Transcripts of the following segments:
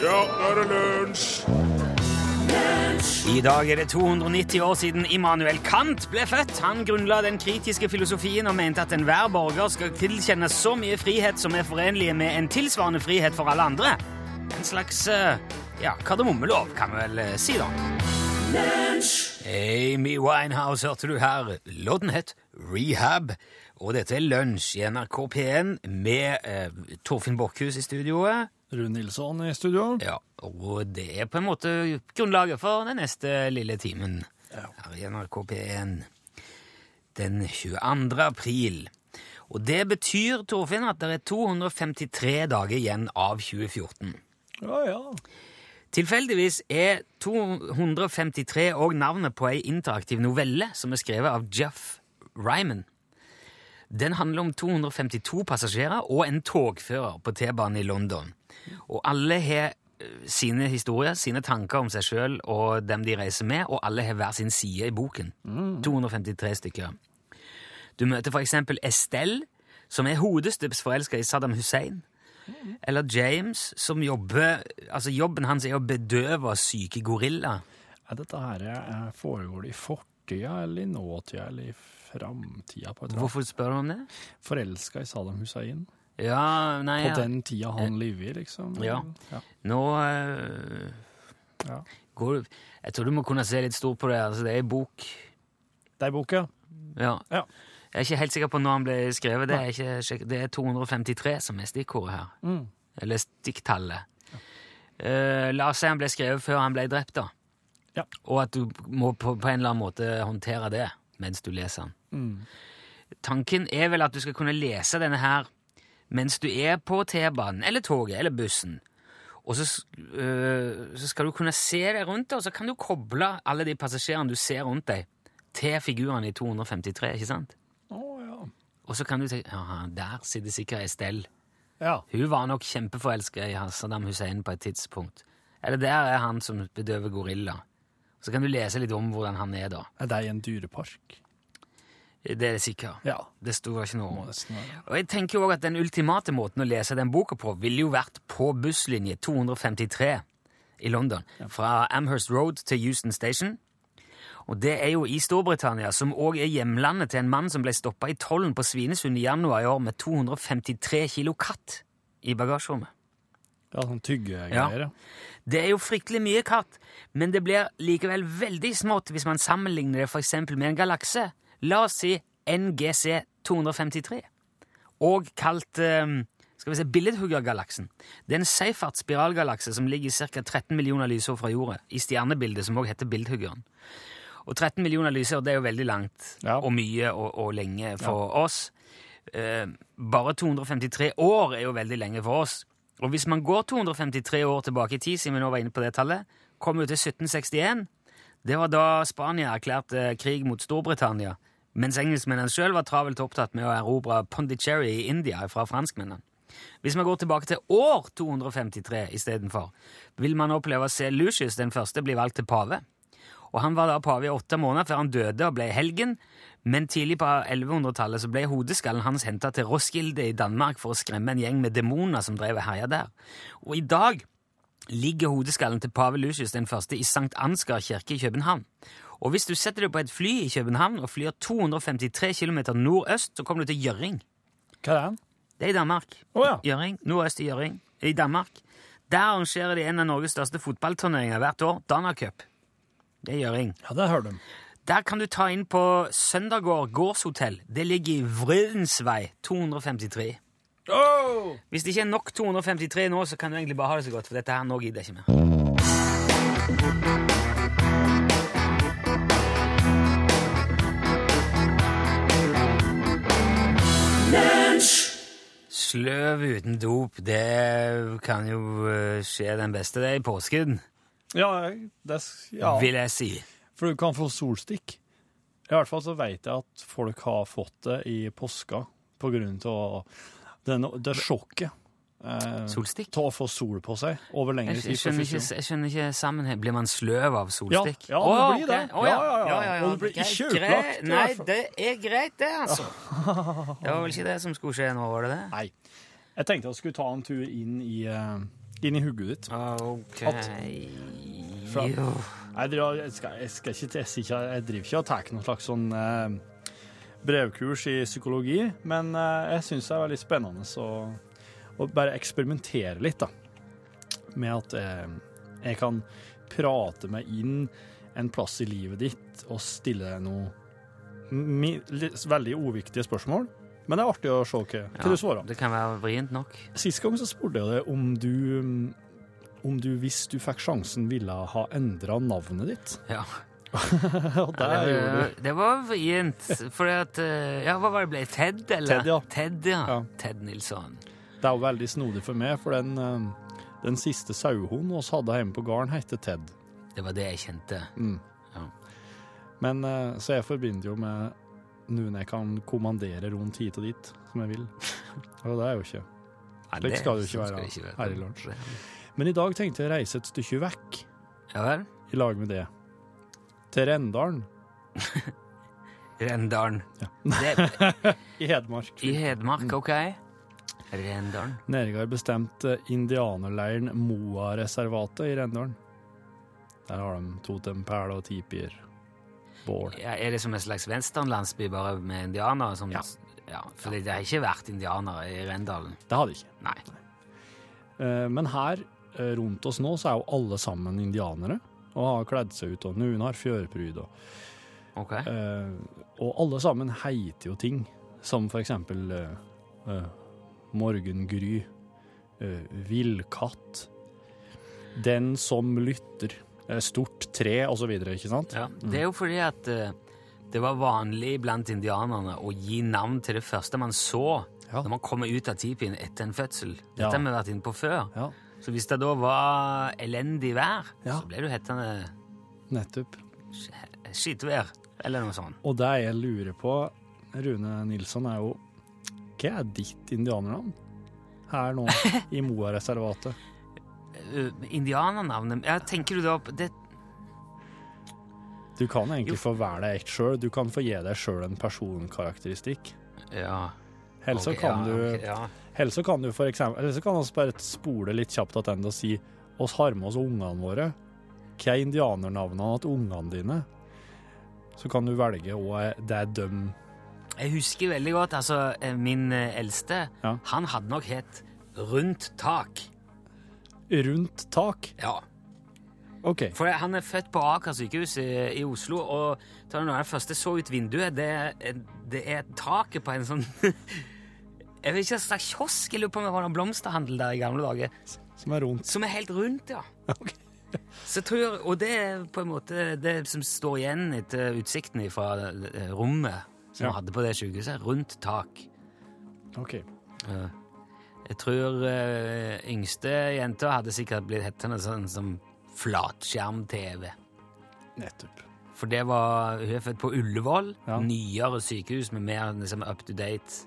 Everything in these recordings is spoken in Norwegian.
Ja, nå er det lunsj! I dag er det 290 år siden Immanuel Kant ble født. Han grunnla den kritiske filosofien og mente at enhver borger skal tilkjennes så mye frihet som er forenlige med en tilsvarende frihet for alle andre. En slags eh, ja, kardemommelov, kan vi vel eh, si, da. Amy Winehouse hørte du her. Låten het Rehab. Og dette er Lunsj i NRK P1 med eh, Torfinn Borchhus i studioet. Rune Nilsson i studio. Ja, og det er på en måte grunnlaget for den neste lille timen her i NRK P1 den 22. april. Og det betyr, Torfinn, at det er 253 dager igjen av 2014. Ja, ja. Tilfeldigvis er 253 òg navnet på ei interaktiv novelle som er skrevet av Jeff Ryman. Den handler om 252 passasjerer og en togfører på T-banen i London. Og alle har eh, sine historier, sine tanker om seg sjøl og dem de reiser med, og alle har hver sin side i boken. 253 stykker. Du møter eksempel Estelle, som er hodestups forelska i Saddam Hussein. Eller James, som jobber Altså, jobben hans er å bedøve syke gorillaer. Ja, dette her er foregår det i fortida eller i nåtida eller i framtida? Hvorfor spør du om det? Forelska i Saddam Hussein? Ja, nei På ja. den tida han lever i, liksom? Ja. ja. Nå øh, ja. går Jeg tror du må kunne se litt stort på det. Altså, det er en bok. Det er bok, Ja. Ja. Jeg er ikke helt sikker på når den ble skrevet. Det er, ikke, det er 253 som er stikkordet her. Mm. Eller stikktallet. Eh, la oss si han ble skrevet før han ble drept, da. Ja. Og at du må på, på en eller annen måte håndtere det mens du leser den. Mm. Tanken er vel at du skal kunne lese denne her mens du er på T-banen eller toget eller bussen. Og så, øh, så skal du kunne se deg rundt og så kan du koble alle de passasjerene du ser rundt deg, til figurene i 253, ikke sant? Å ja. Og så kan du tenke ja, der sitter sikkert Estelle. Ja. Hun var nok kjempeforelska i Saddam Hussein på et tidspunkt. Eller der er han som bedøver gorilla. Så kan du lese litt om hvordan han er da. Er det en dyrepark? Det er det sikkert. Ja. Det sto ikke noe om. Og jeg tenker jo også at Den ultimate måten å lese den boka på ville jo vært på busslinje 253 i London. Fra Amherst Road til Houston Station. Og Det er jo i Storbritannia, som òg er hjemlandet til en mann som ble stoppa i tollen på Svinesund i januar i år med 253 kilo katt i bagasjerommet. Ja, sånn tyggegreier, ja. Det er jo fryktelig mye katt, men det blir likevel veldig smått hvis man sammenligner det eksempel med en galakse. La oss si NGC 253, og kalt eh, skal vi se, billedhuggergalaksen. Det er en Seifert spiralgalakse som ligger ca. 13 millioner lysår fra jorda, i stjernebildet som også heter Billedhuggeren. Og 13 millioner lysår det er jo veldig langt Ja. og mye og, og lenge for oss. Eh, bare 253 år er jo veldig lenge for oss. Og hvis man går 253 år tilbake i tid, siden vi nå var inne på det tallet, kommer vi til 1761. Det var da Spania erklærte krig mot Storbritannia, mens engelskmennene sjøl var travelt opptatt med å erobre Pondicherry i India fra franskmennene. Hvis man går tilbake til år 253 istedenfor, vil man oppleve å se Lucius den første bli valgt til pave. Og Han var da pave i åtte måneder før han døde og ble helgen, men tidlig på 1100-tallet så ble hodeskallen hans henta til Roskilde i Danmark for å skremme en gjeng med demoner som drev og herja der. Og i dag ligger hodeskallen til pave Lucius den første i Sankt Ansgar kirke i København. Og hvis du setter deg på et fly i København og flyr 253 km nordøst, så kommer du til Gjøring. Hva er den? Det er i Danmark. Å ja. Gjøring, Nordøst i Gjøring, i Danmark. Der arrangerer de en av Norges største fotballturneringer hvert år, Danacup. Det er Gjøring. Ja, det hører de. Der kan du ta inn på Søndergård gårdshotell. Det ligger i Vridensvei 253. Oh! Hvis det ikke er nok 253 nå, så kan du egentlig bare ha det så godt, for dette her nå gidder jeg ikke mer. Sløv uten dop, det kan jo eh, skje den beste. Det i påsken, Ja, det, ja. vil jeg si. for du kan få solstikk. I hvert fall så vet jeg at folk har fått det i påska på grunn av den, det sjokket. Eh, Solstikk? Til å få sol på seg over lengre tid. jeg, skjønner ikke, jeg skjønner ikke sammenheng. Blir man sløv av solstikk? Ja, ja, du blir det. Å, ja. Ja, ja, ja. Og du blir ikke utlagt, Nei, det er greit, det, altså. Det var vel ikke det som skulle skje nå, var det det? Nei. Jeg tenkte jeg skulle ta en tur inn i, inn i hugget ditt. OK Fra- Jeg, driver, jeg, skal, jeg, skal ikke, jeg, sier ikke, jeg driver ikke og tar noen slags sånn eh, brevkurs i psykologi, men eh, jeg syns det er veldig spennende å, å bare eksperimentere litt, da. Med at jeg, jeg kan prate meg inn en plass i livet ditt og stille deg noe mi, litt, veldig uviktige spørsmål. Men det er artig å se hva, hva du svarer. Det kan være vrient nok. Sist gang så spurte jeg deg om du om du, hvis du fikk sjansen, ville ha endra navnet ditt. Ja. Og det Ja, gjorde du. det var vrient. Fordi at eh, Ja, hva var det ble? Ted, eller? Ted, ja. Ted, ja. Ja. Ted Nilsson. Det er jo veldig snodig for meg, for den, eh, den siste sauehunden vi hadde hjemme på gården, het Ted. Det var det jeg kjente. Men eh, Så jeg forbinder jo med noen jeg kan kommandere rundt hit og dit, som jeg vil. Og det er jo ikke. Slik skal det jo ikke være her i lunsj. Men i dag tenkte jeg å reise et stykke vekk Ja vel? i lag med det. Til Rendalen Rendalen. Det, i Hedmark. I Hedmark, OK? Rendalen. har bestemt eh, indianerleiren Moa-reservatet i Rendalen. Der har de totempæl og tipier. Bål. Ja, er det som en slags westernlandsby bare med indianere? Som, Ja. ja. For det har ikke vært indianere i Rendalen. Det hadde de ikke. Nei. Eh, Men her eh, rundt oss nå så er jo alle sammen indianere og har kledd seg ut, og noen har fjørpryd. Og, OK. eh, og alle sammen heiter jo ting, som for eksempel eh, eh, morgengry, eh, villkatt, den som lytter, eh, stort tre, videre, ikke sant? Ja, det er jo fordi at eh, det var vanlig blant indianerne å gi navn til det første man så Ja. når man kommer ut av tipien etter en fødsel. Dette Ja. har vi vært inne på før. Ja, Så hvis det da var elendig vær, Ja. så ble du hettende nettopp. skitvær, eller noe sånt. Og det jeg lurer på, Rune Nilsson, er jo hva er ditt indianernavn her nå i Moa-reservatet? Uh, indianernavnet Ja, tenker du da på det, Du kan egentlig Jo. få være deg ett sjøl. Du kan få gi deg sjøl en personkarakteristikk. Ja. Eller så ok, kan, ja, du, okay, ja. Eller så kan du for eksempel Eller så kan vi bare spole litt kjapt tilbake og si oss har med oss ungene våre. Hva er indianernavnene til ungene dine? Så kan du velge hva det er dem Jeg husker veldig godt, altså, eh, min eh, eldste, Ja. han hadde nok hett Rundt tak. rundt tak. Ja. OK. For han er født på Aker sykehus i, i Oslo, og da det første så ut vinduet, det, det er taket på en sånn Jeg vet ikke, hva slags kiosk? Jeg lurer på om det var en blomsterhandel der i gamle dager. Som er rundt. Som er helt rundt, ja. Ok. Så tror, Og det er på en måte det som står igjen etter utsikten fra eh, rommet som Ja. vi hadde på det sykehuset. Rundt tak. OK. Jeg tror eh, yngste jenta hadde sikkert blitt hettende sånn som flatskjerm-TV. Nettopp. For det var, hun er født på Ullevål, Ja. nyere sykehus med mer liksom, up to date.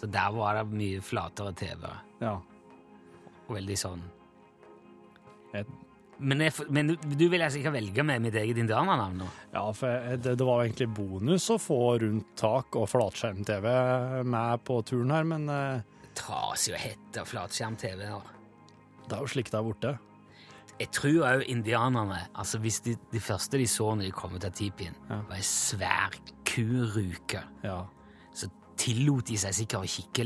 Så der var det mye flatere TV. Ja. Og veldig sånn. Et, Men, jeg, men du, vil altså ikke velge med mitt eget indianernavn nå? ja, for jeg- det, det var egentlig bonus å få rundt tak og flatskjerm-TV med på turen her, men Det Trasig jo hette flatskjerm-TV. her. det er jo slik det er borte. Jeg tror òg indianerne altså Hvis de, de første de så når de kom ut av tipien, Ja. var ei svær kuruke, Ja. Tillot de seg sikkert å kikke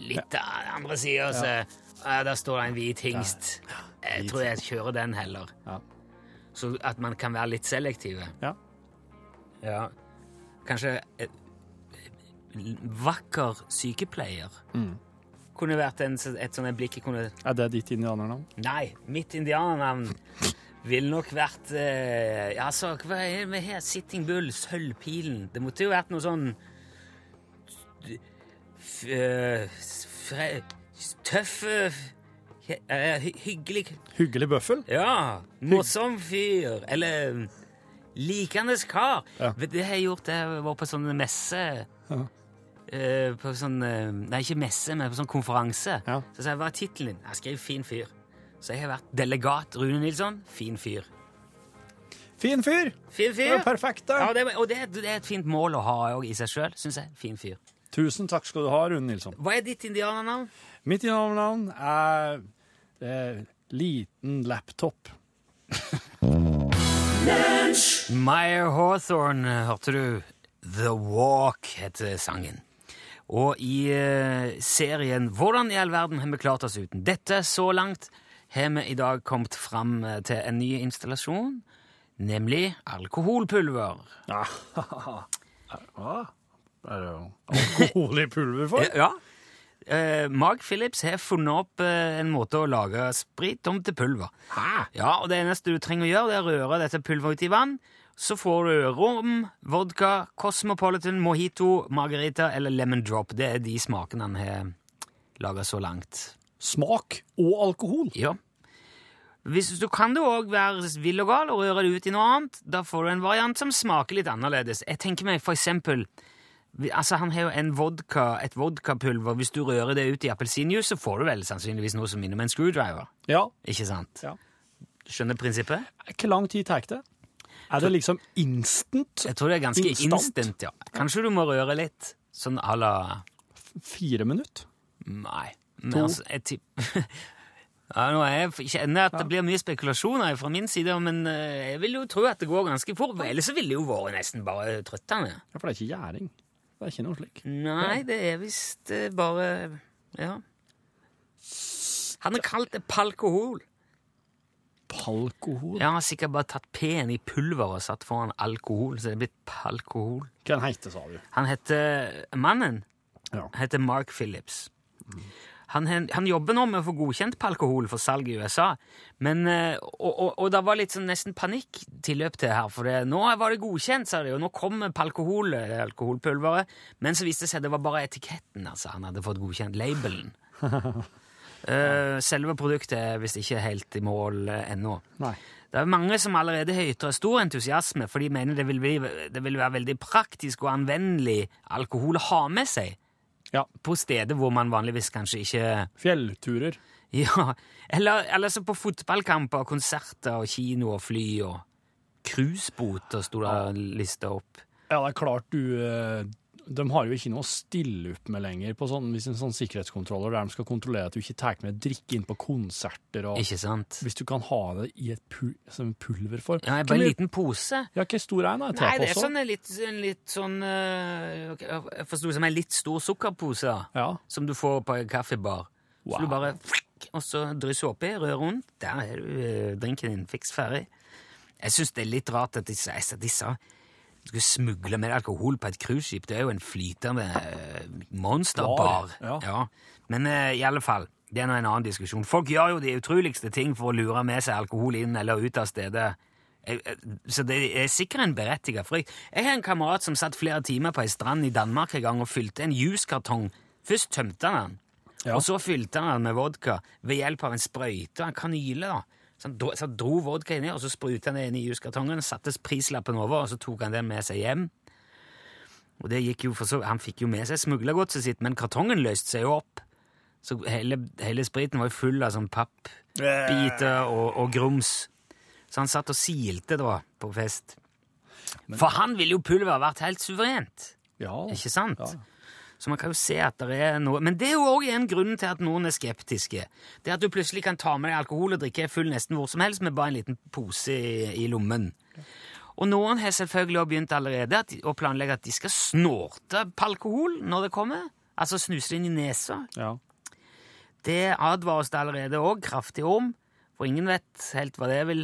litt av den andre sida. Ja, der står det en hvit hingst. Jeg tror jeg kjører den heller. Ja. Så at man kan være litt selektive. Ja. Ja. Kanskje et, vakker sykepleier Mm. kunne vært en, et sånt blikk jeg kunne Er det ditt indianernavn? Nei, mitt indianernavn ville nok vært eh, ja, altså, Hva er det med her? Sitting Bull, Sølvpilen Det måtte jo vært noe sånn eh, Tøff eh, hy- Hyggelig Hyggelig bøffel? Ja! Morsom fyr. Eller likende kar. Ja. Det har jeg gjort. Jeg var på sånn messe Ja. eh, På sånn eh, Nei, ikke messe, men på sånn konferanse. Ja. Så sa jeg, hva er tittelen din? Jeg skrev 'Fin fyr'. Så jeg har vært delegat Rune Nilsson. Fin fyr. Fin fyr! Fin fyr. Det er perfekt, da. Ja, det, og det, det er et fint mål å ha i seg sjøl, syns jeg. Fin fyr. Tusen takk skal du ha, Rune Nilsson. Hva er ditt indianernavn? Mitt indianernavn er er liten laptop. Meyer Hawthorne, hørte du? The Walk heter sangen. Og i eh, serien Hvordan i all verden har vi klart oss uten dette så langt, har vi i dag kommet fram eh, til en ny installasjon, nemlig alkoholpulver. Er det jo alkohol i pulver for? Ja. Uh, Mark Phillips har funnet opp uh, en måte å lage sprit om til pulver. Hæ? Ja, og Det eneste du trenger å gjøre, det er å røre dette pulveret ut i vann. Så får du rom, vodka, Cosmopolitan, mojito, margarita eller lemon drop. Det er de smakene han har laga så langt. Smak og alkohol. Ja. Hvis du kan det òg være vill og gal og røre det ut i noe annet. Da får du en variant som smaker litt annerledes. Jeg tenker meg for eksempel Altså, Han har jo en vodka, et vodkapulver. Hvis du rører det ut i appelsinjuice, så får du vel sannsynligvis noe som minner om en screwdriver. Ja. Ikke sant? ja. Skjønner prinsippet? Hvor lang tid tar det? Er det liksom instant? Jeg tror det er ganske Instant? instant, ja. Kanskje du må røre litt, sånn à la Fire minutter? Nei. To. Altså, jeg tipper ja, nå jeg kjenner at det blir mye spekulasjoner fra min side, men eh, jeg vil jo tro at det går ganske fort. Ellers så ville det jo vært nesten bare trøttende. Ja, for det er ikke gjæring. Det er ikke noe slik. Nei, det er visst eh, bare Ja. Han har kalt det palkohol. Palkohol? Ja, Han har sikkert bare tatt P-en i pulver og satt foran alkohol, så det er blitt palkohol. Hva den heter, sa du? Han heter Mannen Ja. heter Mark Phillips. Han, han jobber nå med å få godkjent på alkohol for salg i USA, men, eh, og, og, og det var litt sånn nesten panikk tilløp til her, for det, nå var det godkjent, sa de, og nå kommer på alkohol, eh, alkoholpulveret, men så viste det seg at det var bare etiketten, altså, han hadde fått godkjent labelen. Eh, selve produktet er visst ikke helt i mål ennå. Nei. Det er mange som allerede har ytret stor entusiasme, for de mener det vil, bli, det vil være veldig praktisk og anvendelig alkohol å ha med seg Ja. på steder hvor man vanligvis kanskje ikke Fjellturer. Ja, eller, eller så på fotballkamper, konserter og kino og fly og cruisebåter sto det lista opp. Ja, det er klart du eh, De har jo ikke noe å stille opp med lenger på sånn, hvis en sånn sikkerhetskontroller der de skal kontrollere at du ikke tar med drikke inn på konserter. og Ikke sant? Hvis du kan ha det i et pul som pulverform. Ja, bare en liten pose. Ja, hvor stor er den? Nei, det er sånn en litt, en litt sånn eh, Jeg forsto det som en litt stor sukkerpose. da. Ja. som du får på en kaffebar. Wow. Så du bare Og så drysser oppi, rør rundt. Der er du eh, drinken din fiks ferdig. Jeg syns det er litt rart at disse, altså, disse du skulle smugle med alkohol på et cruiseskip. Det er jo en flytende eh, monsterbar. Ja. ja. Men uh, i alle fall, det er nå en annen diskusjon. Folk gjør jo de utroligste ting for å lure med seg alkohol inn eller ut av stedet. Jeg- Så det er sikkert en berettiget frykt. Jeg har en kamerat som satt flere timer på ei strand i Danmark en gang og fylte en juskartong. Først tømte han den, Ja. og så fylte han den med vodka ved hjelp av en sprøyte, og en kanyle. da. Så han dro, så han dro vodka inni, og så spruta han det inn i juskartongen, satte prislappen over, og så tok han den med seg hjem. Og det gikk jo for så, Han fikk jo med seg smuglergodset sitt, men kartongen løste seg jo opp. Så hele, hele spriten var jo full av sånn pappbiter og, og grums. Så han satt og silte da på fest. For han ville jo pulver vært helt suverent, Ja. ikke sant? Ja. Så man kan jo se at det er noe Men det er jo òg en grunn til at noen er skeptiske. Det at du plutselig kan ta med deg alkohol og drikke full nesten hvor som helst med bare en liten pose i, i lommen. Og noen har selvfølgelig også begynt allerede at, å planlegge at de skal snorte på alkohol når det kommer. Altså snuse det inn i nesa. ja. Det advares det allerede òg kraftig om, for ingen vet helt hva det vil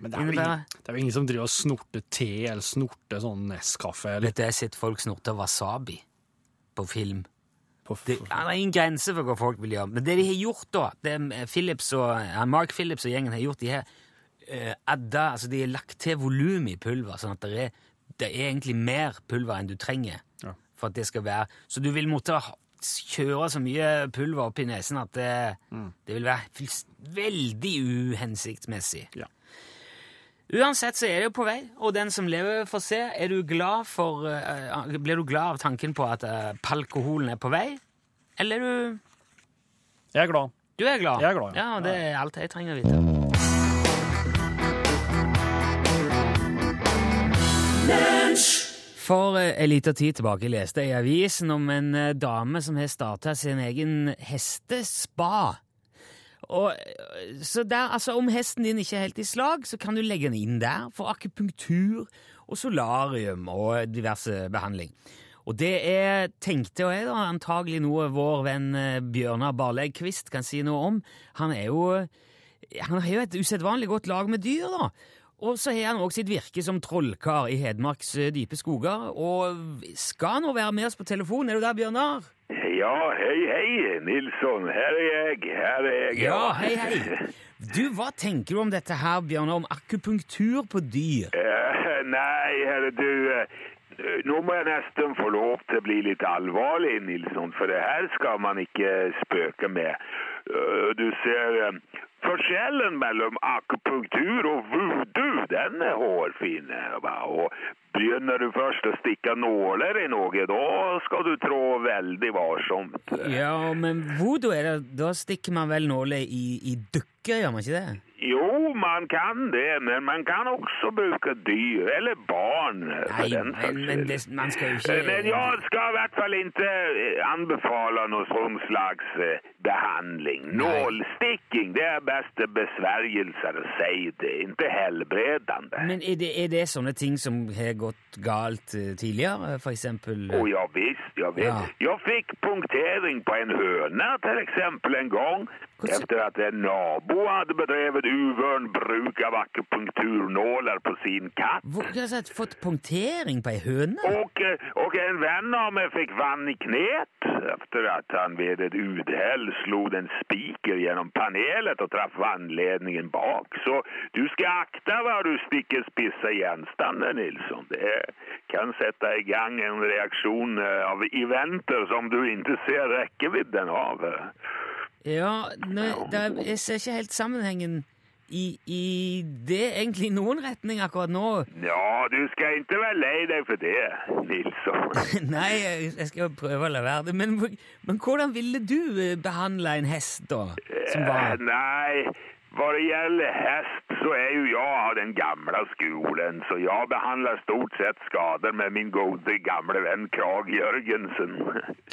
Men det er, ingen, det er jo ingen som driver og snorter te eller snorter sånn Nescafé eller Det sett folk snorte wasabi på film. på Det, ja, det er ingen grense for hva folk vil gjøre. Men det de har gjort, da det er Philips og, Mark Phillips og gjengen har gjort, de har uh, adda, altså de har lagt til volum i pulver, sånn at det er, det er egentlig mer pulver enn du trenger Ja. for at det skal være Så du vil måtte kjøre så mye pulver opp i nesen at det, det vil være veldig uhensiktsmessig. Ja. Uansett så er det jo på vei, og den som lever får se. Er du glad for, uh, blir du glad av tanken på at uh, alkoholen er på vei? Eller er du Jeg er glad. Du er glad? Jeg er glad, ja. ja. Det er alt jeg trenger å vite. For eh, en liten tid tilbake leste jeg i avisen om en eh, dame som har starta sin egen hestespa. Og, så der, altså, om hesten din ikke er helt i slag, så kan du legge den inn der for akupunktur og solarium og diverse behandling. Og det er, tenkte jeg da, antagelig noe vår venn eh, Bjørnar Barlegg Kvist kan si noe om. Han er jo han har jo et usedvanlig godt lag med dyr, da. Og så har han òg sitt virke som trollkar i Hedmarks eh, dype skoger. Og skal nå være med oss på telefon, er du der, Bjørnar? Ja, hei, hei, Nilsson. Her er jeg. Her er jeg. Ja, hei, hei. Du, hva tenker du om dette her, Bjørnar, om akupunktur på dyr? Eh, nei, herre du. eh, Nå må jeg nesten få lov til å bli litt alvorlig, Nilsson, for det her skal man ikke spøke med. Eh, Du ser eh, Forskjellen mellom akupunktur og voodoo, den er hårfin. Og begynner du først å stikke nåler i noe, da skal du trå veldig varsomt. Ja, men voodoo er det Da stikker man vel nåler i, i dukker, gjør man ikke det? Jo, man kan det, men man kan også bruke dyr, eller barn. Nei, men, men det, man skal jo ikke Men jeg skal i hvert fall ikke eh, anbefale noe sånn slags eh, behandling. Nålstikking, det er beste besvergelser å si det, ikke helbredende. Men er det, er det sånne ting som har gått galt eh, tidligere, for eksempel? Å ja visst, ja visst. Ja. Jeg fikk punktering på en høne til eksempel en gang, Efter at en nabo hadde bedrevet uvøren bruk av akupunkturnåler på sin katt. Hvor, du fått punktering på ei høne? Og, og, en venn av meg fikk vann i knet, etter at han ved et uhell slo en spiker gjennom panelet og traff vannledningen bak. Så du skal akte hva du stikker spisse gjenstander, Nilsson. Det kan sette i gang en reaktion eh, av eventer som du ikke ser rekkevidden av. Ja, nei, er, jeg ser ikke helt sammenhengen i, i det egentlig i noen retning akkurat nå. Ja, du skal ikke være lei deg for det, Nilsson. Nei, jeg skal prøve å la være det. Men, men hvordan ville du behandla behandle en hest, da? Som Eh, var Nej, vad det gäller häst så är ju jag av den gamla skolen så jag behandlar stort sett skador med min gode gamle vän Krag Jørgensen.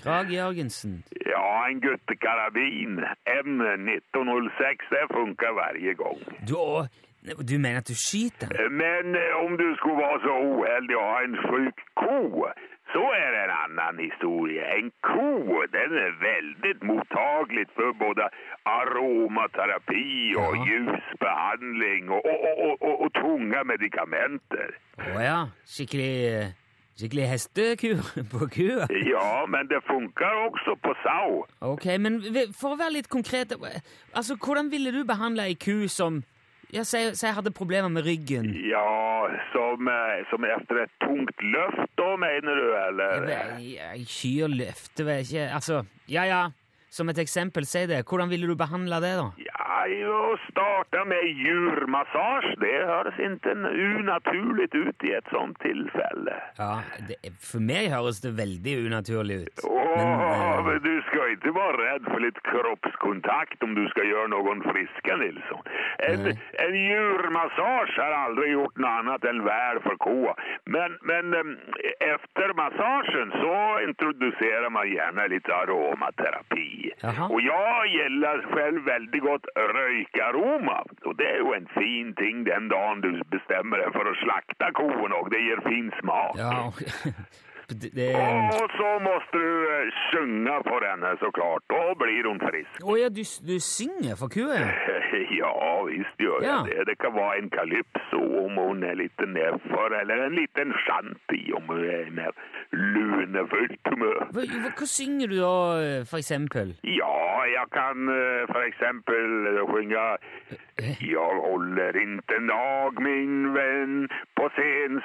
Krag Jørgensen? Ja, en guttekarabin M1906, det funkar varje gång. Du, du mener at du skyter? Men eh, om du skulle være så oheldig å ha en sjuk ko så er det en annen historie. En ko, den er veldig mottagelig for både aromaterapi og Ja. ljusbehandling og, og, og, og, og tunga medikamenter. Å ja. Skikkelig, skikkelig hestekur på kua? Ja, men det funker også på sau. Ok, men for å være litt konkret Altså, hvordan ville du behandle ei ku som ja, så jeg, så jeg hadde problemer med ryggen. Ja, som, eh, som etter et tungt løft da, mener du, eller? Jeg, jeg, jeg kyr løfter vel ikke Altså, ja ja, som et eksempel, si det. Hvordan ville du behandle det, da? Ja, Å starte med djurmassasje, Det høres ikke unaturlig ut i et sånt tilfelle. Ja, det, For meg høres det veldig unaturlig ut. Åh, Men, eh, du skal ikke være redd for litt kroppskontakt om du skal gjøre noen friske, Nilsson. En, en djurmassage har aldri gjort noe annet enn vær for koa. Men, men um, efter massasjen så introduserer man gjerne litt aromaterapi. Jaha. Og jeg gjelder selv veldig godt røykaroma. Og det er jo en fin ting den dagen du bestemmer deg for å slakta koen och det gir fin smak. ja det, det, Og så måtte du synge for henne, så klart Da blir hun frisk. Å ja, du, du synger for kua? Ja, visst gjør jeg Ja. det. Det kan være en kalypso om hun er litt nedfor, eller en liten shanty om hun er mer lunefullt humør. Hva, hva, synger du da, eh, for eksempel? Ja, jeg kan for eksempel synge Jeg holder inte dag, min venn, på sen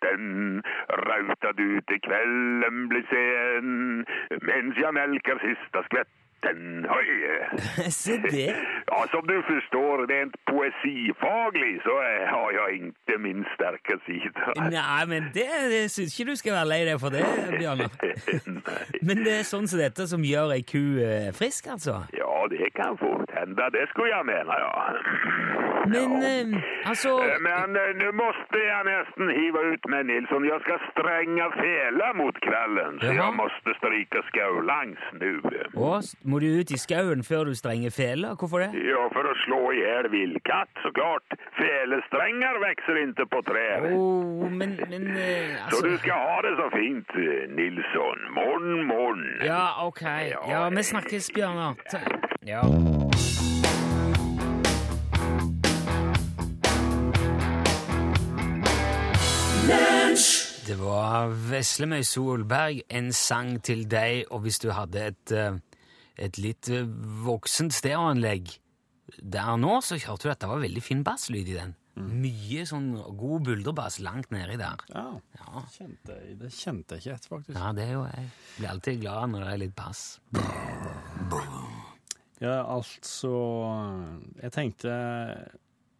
sommarnätten Rautad ut i kvelden blir sen Mens jeg melker siste sista skvätten høye. Se det! Ja, som du forstår, rent poesifaglig så eh, har jeg ikke min sterke side. Nei, men det, det syns ikke du skal være lei deg for det, Bjørnar. Men det er sånn som dette som gjør ei ku eh, frisk, altså? Ja, det kan fort hende. Det skulle jeg mene, ja. Men Ja. eh, alltså... Eh, Men nå måtte jeg nesten hive ut med Nilsson. Jeg skal strenge fela mot kvelden, Så Jaha. jag stryke stryka skålangs nu. Å, må du ut i skauen før du strenger fela? Hvorfor det? Ja, for å slå ihjäl vildkatt såklart. Felestrenger vokser ikke på trær. Oh, men, men altså... Så du skal ha det så fint, eh, Nilsson. Morn, morn. Ja, ok. Ja, vi snakkes, Bjørnar. Ja. Det var Veslemøy Solberg, en sang til deg, og hvis du hadde et, eh, et litt eh, voksent stereoanlegg der nå, så hørte du at det var veldig fin basslyd i den. Mye sånn god bulderbass langt nedi der. Ja, Ja. kjente, jeg- det kjente jeg ikke et, faktisk. ja, det er jo Jeg blir alltid glad når det er litt bass. Ja, altså Jeg tenkte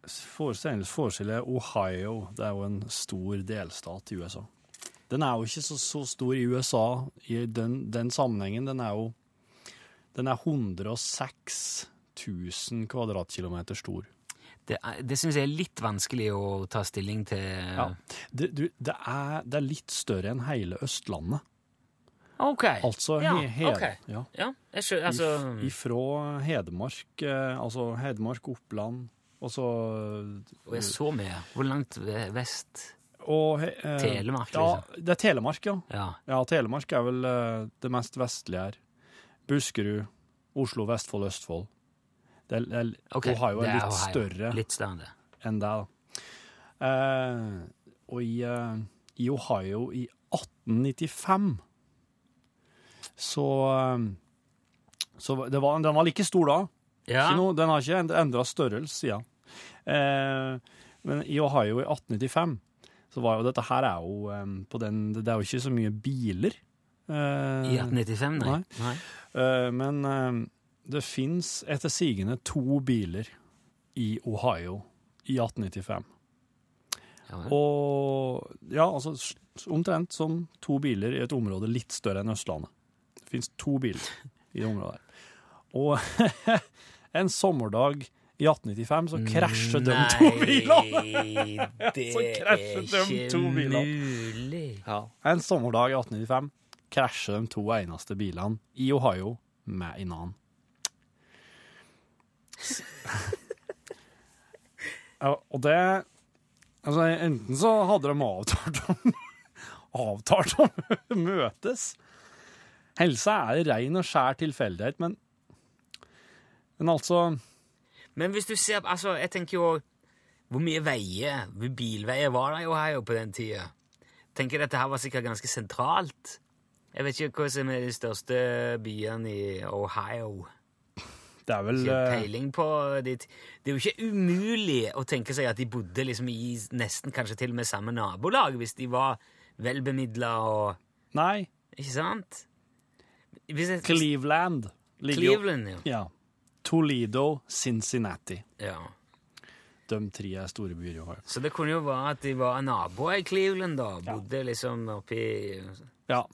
forestille Ohio. Det er jo en stor delstat i USA. Den er jo ikke så, så stor i USA i den, den sammenhengen. Den er jo Den er 106 000 kvadratkilometer stor. Det, er- det syns jeg er litt vanskelig å ta stilling til. Ja. Det, du, det, er, det er litt større enn hele Østlandet. Ok. Altså ja, he, hed, ok. ja. Ja, skjønner. Altså If, ifra Hedmark, eh, altså Hedmark, Oppland, og så Og jeg så med. Hvor langt vest? og, eh, Telemark, Ja, liksom. det er Telemark, ja. Ja. Ja, Telemark er vel eh, det mest vestlige her. Buskerud, Oslo, Vestfold, Østfold. Det det er. Ohio er litt Ohio. større Litt større enn det. Eh, og i, eh, i Ohio i 1895 så, eh, så var- det var, Den var like stor da. Ja. Noe, den har ikke endra størrelse siden. Eh, men i Ohio i 1895 så var jo dette her er jo på den Det er jo ikke så mye biler. Eh, I 1895, nei. Nei. nei. eh, men eh, det fins etter sigende to biler i Ohio i 1895. Ja. Og ja, altså omtrent som to biler i et område litt større enn Østlandet. Det fins to biler i det området. her. Og en sommerdag i 1895 så krasjer de to bilene! Nei, det Så krasjet de er to ikke bilene. mulig. Ja. En sommerdag i 1895 krasjer de to eneste bilene i Ohio med en annen. Og det Altså, enten så hadde de avtalt om Avtalt om å møtes. Helse er rein og skjær tilfeldighet, men Men altså Men hvis du ser Altså, jeg tenker jo Hvor mye veier, hvor bilveier var det i Ohio på den tida? Tenker dette her var sikkert ganske sentralt. Jeg vet ikke hva som er de største byene i Ohio. Det er vel Ikke eh, peiling på det. Det er jo ikke umulig å tenke seg at de bodde liksom i nesten kanskje til og med samme nabolag, hvis de var velbemidla og Nei, Ikke sant? Jeg, Cleveland ligger jo Cleveland, ja. Ja. Toledo, Cincinnati. ja. De tre er store byer i Ohio. Så det kunne jo være at de var naboer i Cleveland, da. Bodde liksom oppi Ja,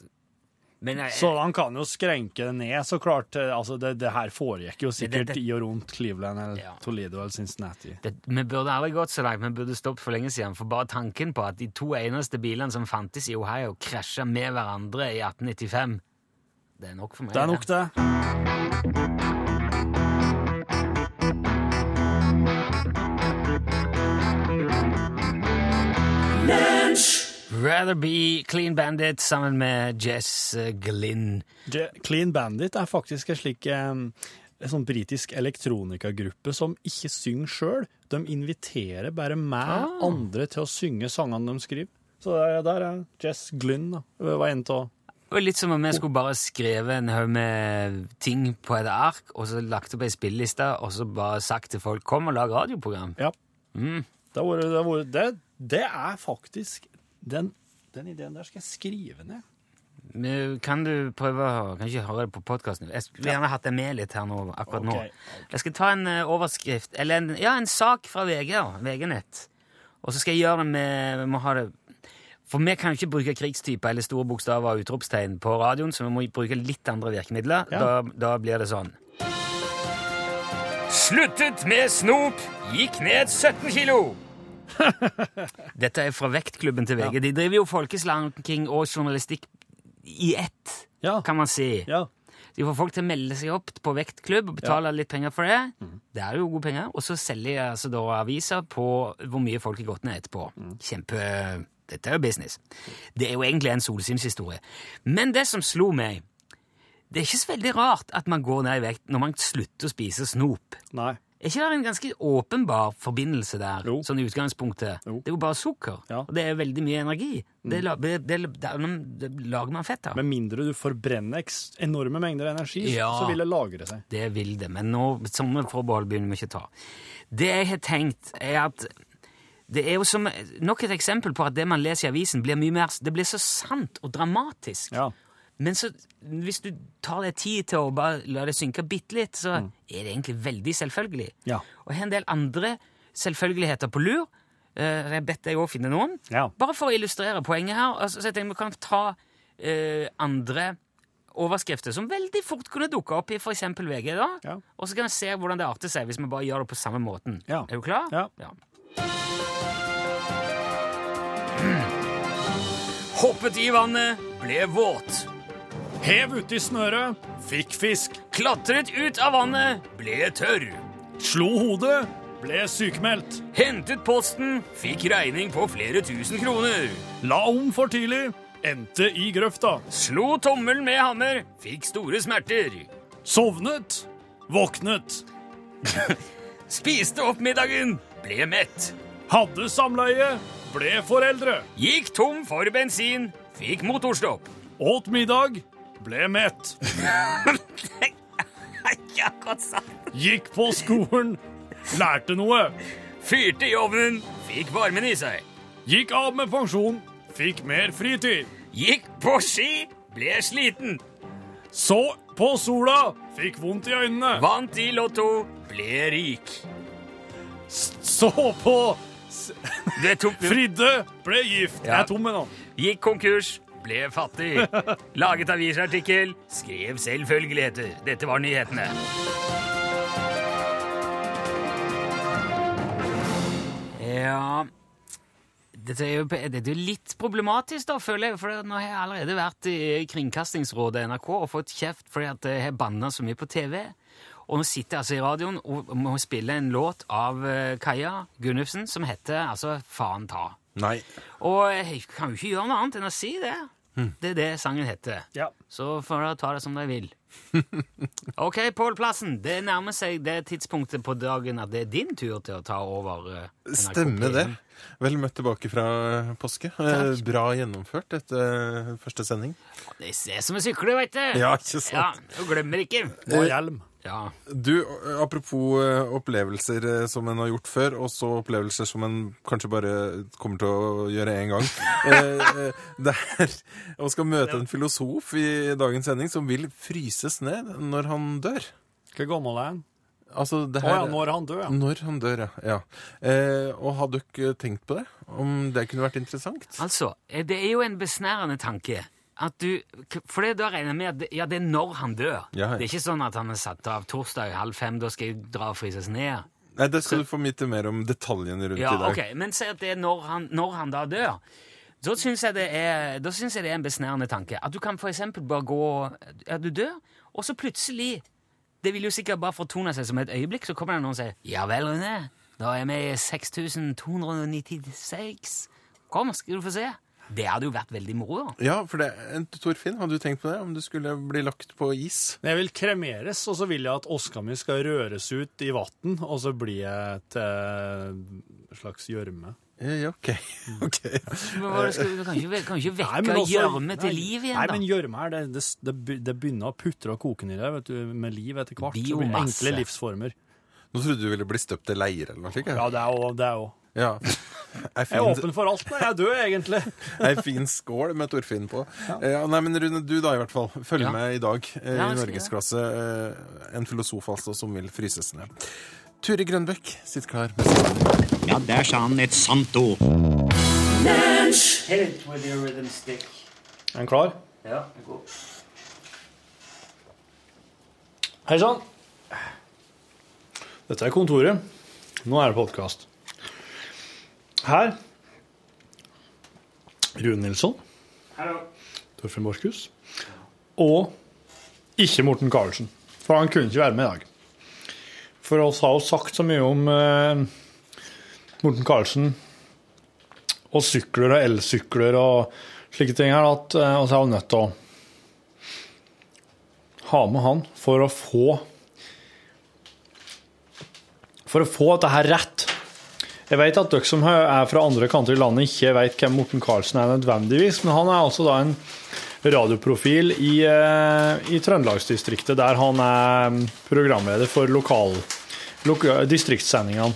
jeg, Så han kan jo skrenke det ned, så klart. eh, Altså, det, det her foregikk jo sikkert Det- det- i og rundt Cleveland eller Ja. Toledo eller Cincinnati. vi burde aldri gått så langt, vi burde stoppet for lenge siden. For bare tanken på at de to eneste bilene som fantes i Ohio, krasja med hverandre i 1895, det er nok for meg. Det er nok det. Rather Be Clean Bandit sammen med Jess eh, Glynn. Je- Clean Bandit er faktisk en slik um, en sånn britisk elektronikagruppe som ikke synger sjøl. De inviterer bare meg Ah. andre til å synge sangene de skriver. Så der, er Jess Glynn, da. Det var en av Det var litt som om jeg skulle bare skrevet en haug med ting på et ark, og så lagt opp ei spilleliste, og så bare sagt til folk 'kom og lag radioprogram'. Ja. Mm. Det, det, det, det er faktisk den, den ideen der skal jeg skrive ned. Kan du prøve å Kan ikke høre det på podkasten? Jeg skulle gjerne hatt det med litt her nå, akkurat nå. Jeg skal ta en eh, overskrift, eller en, ja, en sak fra VG, VG-nett. Og så skal jeg gjøre det med Vi må ha det For vi kan jo ikke bruke krigstyper eller store bokstaver og utropstegn på radioen, så vi må bruke litt andre virkemidler. Ja. Da, da blir det sånn. Sluttet med snop, gikk ned 17 kilo. Dette er fra vektklubben til VG. De driver jo folkeslanking og journalistikk i ett, Ja. kan man si. Ja. De får folk til å melde seg opp på vektklubb og betale litt penger for det. Det er jo gode penger. Og så selger de altså da aviser på hvor mye folk har gått ned etterpå. Kjempe... Dette er jo business. Det er jo egentlig en solsynshistorie. Men det som slo meg Det er ikke så veldig rart at man går ned i vekt når man slutter å spise snop. Nei. Er ikke det en ganske åpenbar forbindelse der? Jo. Sånn i utgangspunktet? Jo. Det er jo bare sukker, Ja. og det er veldig mye energi. Det, la- det, det, det, det lager man fett av. Med mindre du forbrenner enorme mengder energi, Ja. så vil det lagre seg. Det vil det, men nå, sånne forbehold begynner vi ikke å ta. Det jeg har tenkt, er at det er jo som nok et eksempel på at det man leser i avisen, blir mye mer Det blir så sant og dramatisk. Ja. Men så, hvis du tar deg tid til å bare la det synke bitte litt, så er det egentlig veldig selvfølgelig. Ja. Og jeg har en del andre selvfølgeligheter på lur. Eh, Jeg har bedt deg òg finne noen. Ja. Bare for å illustrere poenget her. Altså, så jeg tenker Vi kan ta uh, andre overskrifter som veldig fort kunne dukke opp i f.eks. VG. da. Ja. Og så kan vi se hvordan det arter seg hvis vi bare gjør det på samme måten. Ja. Er du klar? Ja. Hoppet i vannet, ble våt. Hev uti snøret, fikk fisk. Klatret ut av vannet, ble tørr. Slo hodet, ble sykemeldt. Hentet posten, fikk regning på flere tusen kroner. La om for tidlig, endte i grøfta. Slo tommelen med hammer, fikk store smerter. Sovnet, våknet. Spiste opp middagen, ble mett. Hadde samleie, ble foreldre. Gikk tom for bensin, fikk motorstopp. Åt middag, ble mett. Gikk på skolen, lærte noe. Fyrte i ovnen, fikk varmen i seg. Gikk av med pensjon, fikk mer fritid. Gikk på ski, ble sliten. Så på sola, fikk vondt i øynene. Vant i Lotto, ble rik. Så på Fridde, ble gift. Jeg er tom ennå. Gikk konkurs, ble fattig. Laget avisartikkel, skrev selvfølgeligheter. Dette var nyhetene. Ja dette er, jo, dette er jo litt problematisk, da, føler jeg. For nå har jeg allerede vært i Kringkastingsrådet NRK og fått kjeft fordi at jeg har banna så mye på TV. Og nå sitter jeg altså i radioen og må spille en låt av eh, Kaja Gunnufsen som heter altså Faen ta. Nei. Og jeg kan jo ikke gjøre noe annet enn å si det. Det er det sangen heter. Ja. Så får dere ta det som dere vil. Ok, Pål Plassen, det nærmer seg det tidspunktet på dagen at det er din tur til å ta over. eh, NRK Stemmer det. P1. Vel møtt tilbake fra påske. Eh, Bra gjennomført etter første sending. Det er som å sykle, vet du. Ja, ikke sant? Ja, Du glemmer ikke. Og hjelm. Ja. Du, apropos eh, opplevelser eh, som en har gjort før, og så opplevelser som en kanskje bare kommer til å gjøre én gang. Eh, Det er å skal møte en filosof i dagens sending som vil fryses ned når han dør. Hvor gammel er han? Altså, det her, oh, ja, når han dør, ja. Når han dør, ja. ja. Eh, og har dere tenkt på det? Om det kunne vært interessant? Altså, det er jo en besnærende tanke. At du, for da regner jeg med at det, ja, det er når han dør. Ja, ja. Det er ikke sånn at han er satt av torsdag halv fem, da skal jeg dra og fryses ned. Nei, Det skal du få vite mer om detaljene rundt Ja, i dag. ok, Men si at det er når han, når han da dør. Da syns jeg, jeg det er en besnærende tanke. At du kan eksempel bare gå Ja, du dør, og så plutselig Det vil jo sikkert bare fortone seg som et øyeblikk, så kommer det noen og sier Ja vel, Rune, da er vi i 6296. Kom, skal du få se. Det hadde jo vært veldig moro, da. Ja, for det, en- Torfinn, hadde du tenkt på det? Om du skulle bli lagt på is? Jeg vil kremeres, og så vil jeg at oska mi skal røres ut i vann, og så blir jeg til en slags gjørme. Ja, ok. ok. Men hva skal, du kan ikke, kan ikke vekke gjørme til liv igjen, Nei, da. men gjørme her, det, det, det, begynner å putre og koke nedi der, med liv etter hvert. Så blir Biomasse. enkle livsformer. Nå trodde du ville bli støpt til leir eller noe slikt. Ja, det er jo det. Jeg, fin... Jeg er åpen for alt når jeg er død, egentlig. ei fin skål med Torfinn på. Ja. nei, men Rune, du da i hvert fall. Følg Ja. med i dag eh, Ja, i Norgesklasse. Eh, en filosof altså som vil fryses ned. Turi Grønbekk sitter klar. med Ja, der sa han et sant ord. Hit with your rhythm stick. Er han klar? Ja. Hei sann. Dette er kontoret. Nå er det podkast. Her Rune Nilsson. Torfinn Borchhus. Og ikke Morten Karlsen, for han kunne ikke være med i dag. For oss har jo sagt så mye om eh, Morten Karlsen og sykler og elsykler og slike ting her, at eh, oss er nødt til å ha med han for å få For å få dette her rett. Jeg vet at dere som er fra andre kanter i landet, ikke vet hvem Morten Karlsen er nødvendigvis, men han er altså da en radioprofil i, eh, i Trøndelagsdistriktet, der han er programleder for lokal, loka, distriktssendingene.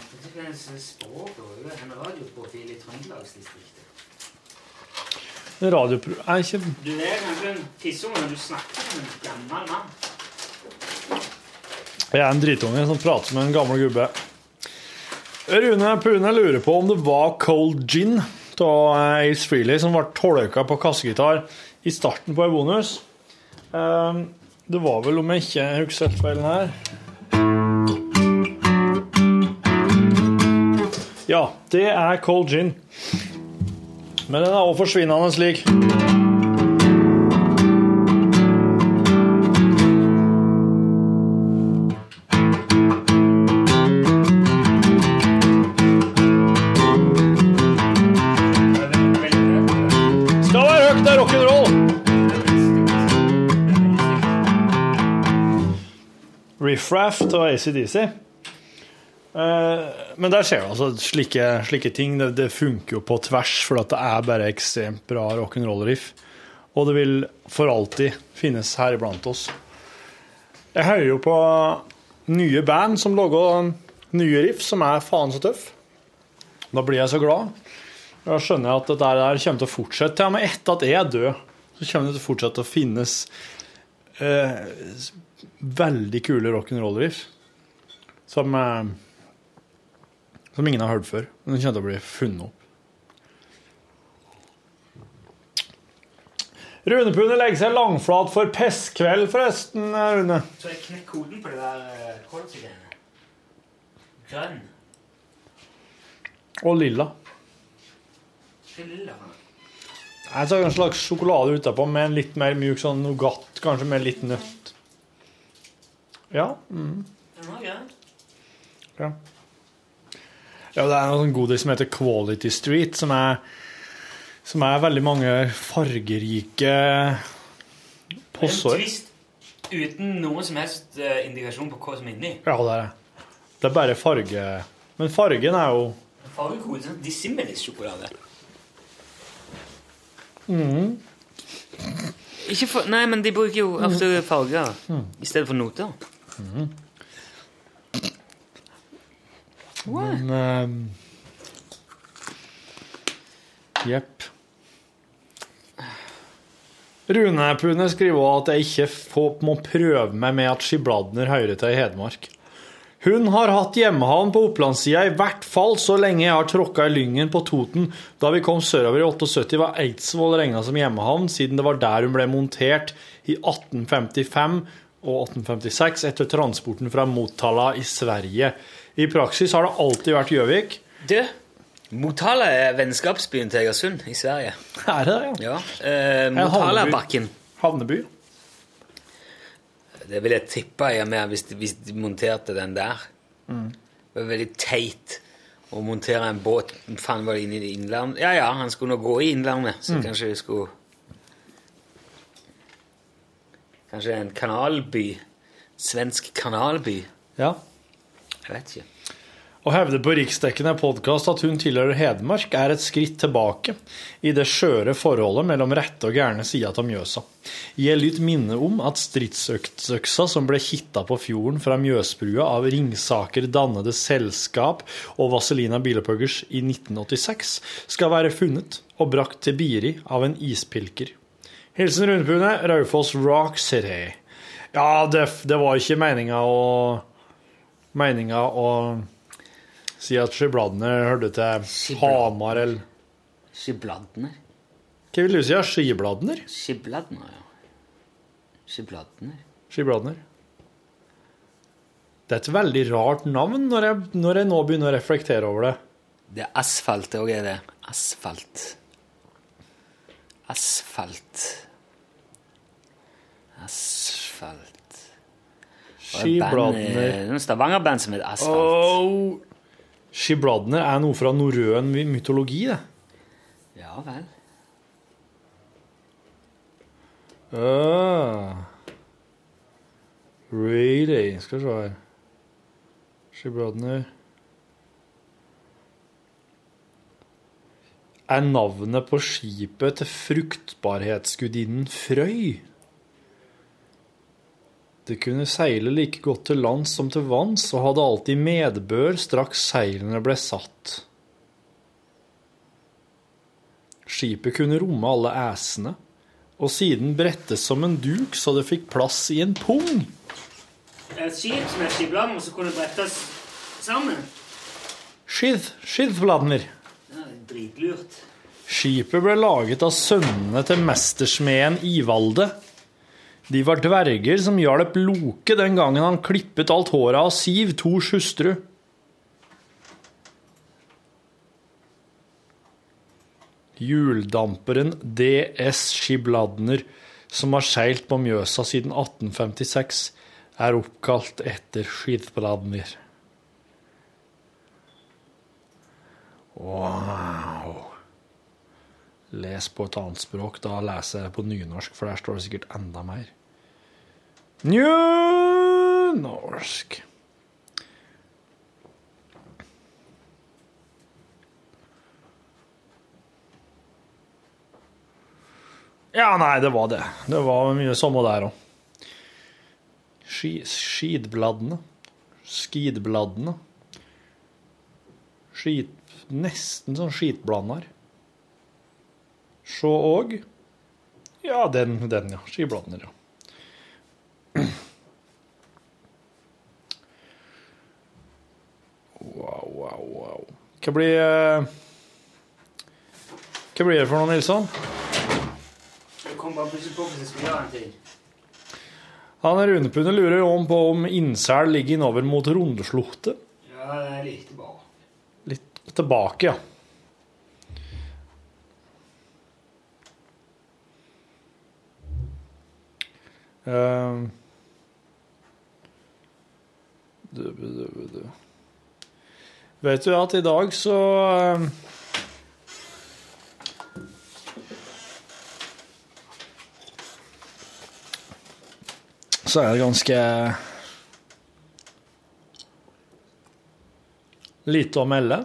Radiopro... Er ikke Du er kanskje en tissunge, men du snakker som en gammel mann. Jeg er en dritunge som prater med en gammel gubbe. Rune Pune lurer på om det var Cold Gin av Ace Freely som ble tolka på kassegitar i starten på en bonus. Eh, Det var vel, om jeg ikke husker helt feil her Ja, det er Cold Gin. Men den er også forsvinnende slik. Riff-raff av ACDC. Eh, Men der ser du altså slike, slike ting. Det, det funker jo på tvers, for det er bare ekstremt bra rock'n'roll-riff. Og det vil for alltid finnes her iblant oss. Jeg hører jo på nye band som lager nye riff som er faen så tøff. Da blir jeg så glad. Da skjønner jeg at dette der kommer til å fortsette. Ja, men etter at jeg er død, så kommer det til å fortsette å finnes eh, veldig kule rock'n'roll-riff som, eh, som ingen har hørt før. Men den kommer til å bli funnet opp. Rune Pune legger seg langflat for pestkveld, forresten, Rune. Så jeg knekk koden på det der kålsigreiene. Grønn. Og lilla. Hva er lilla. Jeg tar en slags sjokolade utapå med en litt mer mjuk sånn nougat, kanskje med litt nøtt. Ja. Mm, Den var ja. Ja, det er noen godis som heter Quality Street, som er, som er veldig mange fargerike En posser. twist uten noen som helst eh, indikasjon på hva som er inni. Ja, det er det. Det er bare farge Men fargen er jo Fargekode, sånn Dissimilis-sjokolade. Ikke for, nei, men de bruker jo ofte farger i stedet for noter. Men ehm, Jepp. Rune Pune skriver også at jeg ikke får, må prøve meg med at Skibladner hører til i Hedmark. Hun har hatt hjemmehavn på Opplandssida i hvert fall så lenge jeg har tråkka i Lyngen på Toten. Da vi kom sørover i 78, var Eidsvoll regna som hjemmehavn, siden det var der hun ble montert i 1855 og 1856 etter transporten fra Motala i Sverige. I praksis har det alltid vært Gjøvik. Du, Motala er vennskapsbyen til Egersund i Sverige. Er det det, ja? Ja, eh, bakken. Havneby. Det vil jeg tippe jeg med hvis de, hvis de monterte den der. Det var veldig teit å montere en båt Faen, var det inne i innlandet? Ja, ja, han skulle nå gå i innlandet, så kanskje vi skulle Kanskje en kanalby? Svensk kanalby? Ja. Jeg vet ikke. Å hevde på riksdekkende podkast at hun tilhører Hedmark, er et skritt tilbake i det skjøre forholdet mellom rette og gærne sida av Mjøsa. Gi litt minne om at stridsøksa som ble kitta på fjorden fra Mjøsbrua av Ringsaker dannede selskap og Vazelina Bielepuggers i 1986, skal være funnet og brakt til Biri av en ispilker. Hilsen Rundpune, Raufoss Rock City. Ja, det, det var ikke meninga å Meninga å si at Skibladner hørte til. Hamar eller Skibladner? Hva vil du si? Skibladner? Skibladner, ja. Skibladner? Skibladner? Det er et veldig rart navn når jeg, når jeg nå begynner å reflektere over det. Det er asfalt, òg er det. Asfalt. Asfalt. Asfalt. Og et Skibladner. eh, Stavanger-band som heter Asfalt. Oh. Skibladner er noe fra norrøn mytologi, det. Ja vel. Uh. Really? Skal vi se her. Skibladner Er navnet på skipet til fruktbarhetsgudinnen Frøy? Det kunne seile like godt til lands som til vanns, og hadde alltid medbør straks seilene ble satt. Skipet kunne romme alle æsene, og siden brettes som en duk så det fikk plass i en pung. Et skip som er skibladner, som kunne brettes sammen. Skid, skidfladner. Ja, dritlurt. Skipet ble laget av sønnene til mestersmeden Ivalde. De var dverger som hjalp Loke den gangen han klippet alt håret av Siv, Tors hustru. Hjuldamperen DS Skibladner, som har seilt på Mjøsa siden 1856, er oppkalt etter Skibladner. Wow. Les på et annet språk. Da leser jeg på nynorsk, for der står det sikkert enda mer. Nynorsk. Ja, nei, det var det. Det var mye samme der òg. Skidbladene. Skidbladene. Skit... Nesten sånn skitblander. Sjå òg. Ja, den, den ja. Skibladner, ja. Wow, wow. Hva blir eh, Hva blir det for noe, Nilsson? Jeg kom bare plutselig på hvis jeg skulle gjøre en ting. Han Runepundet lurer om på om Innsel ligger innover mot Rundeslottet. Ja, det er litt tilbake. Litt tilbake, ja. Uh, du, du, du. Vet du at i dag så ehm, Så er det ganske lite å melde.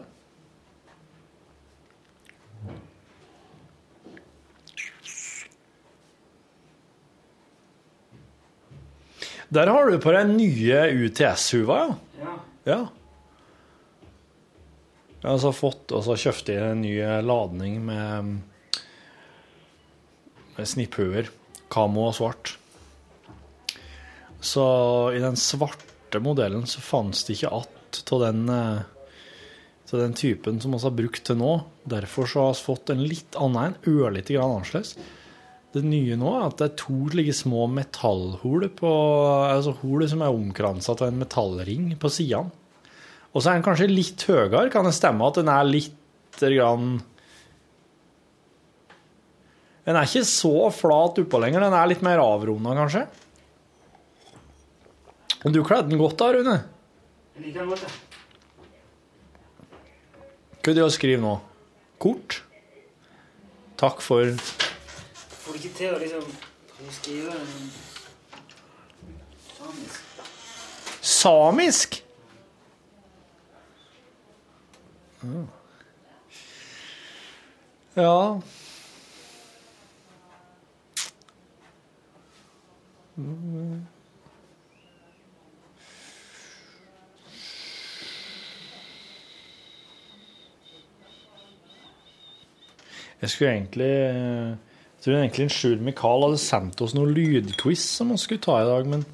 Der har du på deg nye UTS-huva, ja. Ja. Ja. Jeg har altså fått og så kjøpte jeg en ny ladning med, med snipphauger. Kamo og svart. Så i den svarte modellen så fantes det ikke att av den, eh, den typen som vi har brukt til nå. Derfor så har vi fått en litt annen, en ørlite grann annerledes. Det nye nå er at det er to like små metallhull på Altså hull som er omkransa av en metallring på sidene. Og så er den kanskje litt høyere. Kan det stemme at den er litt grann Den er ikke så flat oppå lenger. Den er litt mer avrunda, kanskje. Men du kledde den godt da, Rune. Jeg liker den godt, jeg. Hva er det å skrive nå? Kort? Takk for Får du ikke til å liksom skrive samisk? Samisk? Ja. Jeg skulle egentlig Jeg tror egentlig en Sjur Mikael hadde sendt oss noen lydquiz som vi skulle ta i dag, men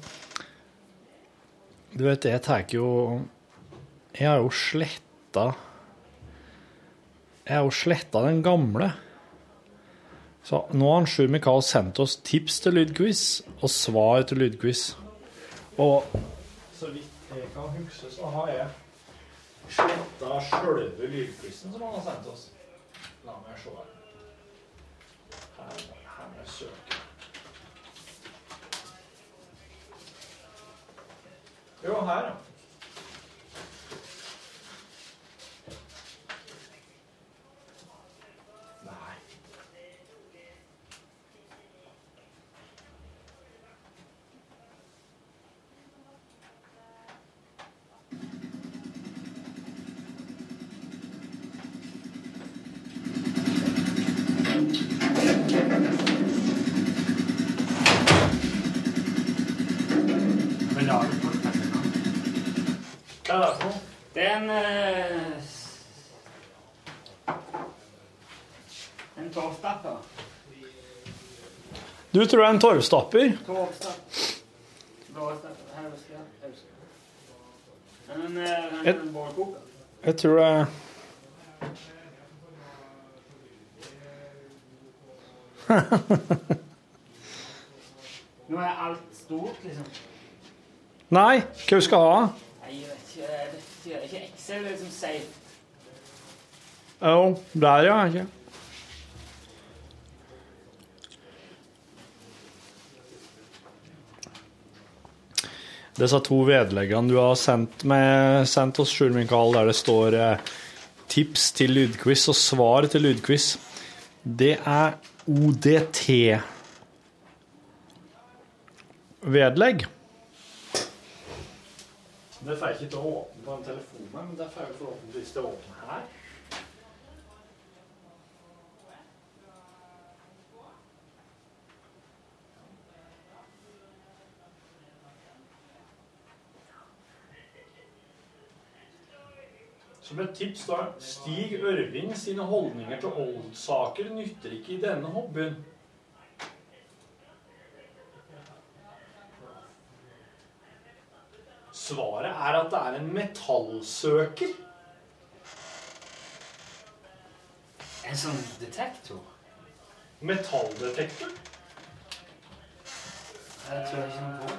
du vet, jeg tar jo Jeg har jo sletta Jeg har jo sletta den gamle. Så nå har Sjur Mikael sendt oss tips til lydquiz og svar til lydquiz. Og så vidt jeg kan huske, så har jeg sletta sjølve lydquizen som han har sendt oss. La meg se her. Her, her må jeg søke. Jo, her, ja. En eh, En torvstapper. Du tror det er en torvstapper? Jeg. Eh. Jeg tror det er Nå er alt stort, liksom. Nei, hva du skal ha? Nei, jeg vet ikke. Vet ikke. Er det Excel liksom safe? Jo, der ja. Ikke. Disse to vedleggene du har sendt, med, sendt oss, Sjur Mikael, der det står eh, tips til lydquiz og svar til lydquiz, det er ODT-vedlegg. Det får jeg ikke til å åpne på den telefonen, men det får jeg forhåpentligvis til å åpne her. Som et tips da, Stig Ørving sine holdninger til oldsaker nytter ikke i denne hobbyen. Svaret er at det er en metallsøker. En sånn detektor? Metalldetektor. Jeg tror ikke noe på.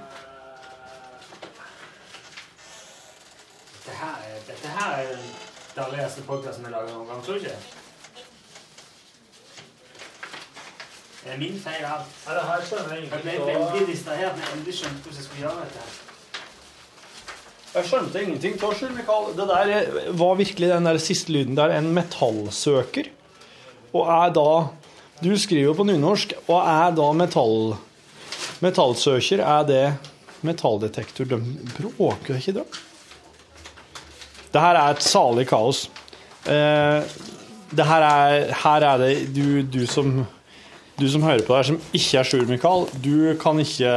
Dette her er, dette her er den dårligste podkasten vi lager noen gang, tror du ikke? Det er min feil alt. Nei, det her skjønner jeg Jeg ble ingenting veldig av. distrahert når jeg endelig skjønte hvordan jeg skulle gjøre dette. her. Jeg skjønte ingenting Sjur Mikael. Det der var virkelig den der siste lyden der, en metallsøker. Og er da Du skriver jo på nynorsk, og er da metall... Metallsøker, er det metalldetektor? De bråker ikke, da? Det her er et salig kaos. Eh, det her er, her er det du, du som du som hører på det her, som ikke er Sjur Mikael, du kan ikke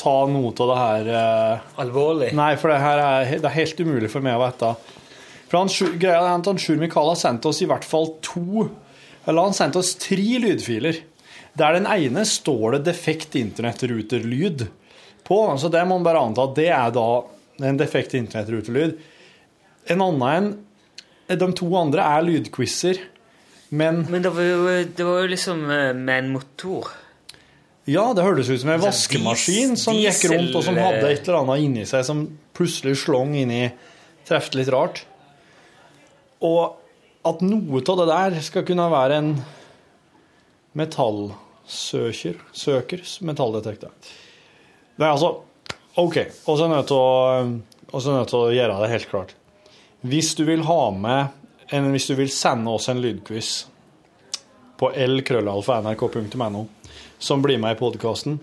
ta noe av det her eh, Alvorlig. Nei, for det her er, det er helt umulig for meg å vite. For han, greia er at han Sjur Mikael har sendt oss i hvert fall to Eller han sendte oss tre lydfiler. Der den ene står det 'defekt internettruterlyd' på. Så det må man bare anta at det er da en defekt internettruterlyd. En annen en De to andre er lydquizer, men Men det var jo, det var jo liksom eh, med en motor. Ja, det hørtes ut som en vaskemaskin som gikk rundt, og som hadde et eller annet inni seg som plutselig slong inni Trefte litt rart. Og at noe av det der skal kunne være en metallsøker Søker, metalldetektor. Nei, altså OK. Og så er jeg nødt til å gjøre det helt klart. Hvis du vil ha med en, Hvis du vil sende oss en lydquiz på lkrøllalfa.nrk.no som blir med i podkasten,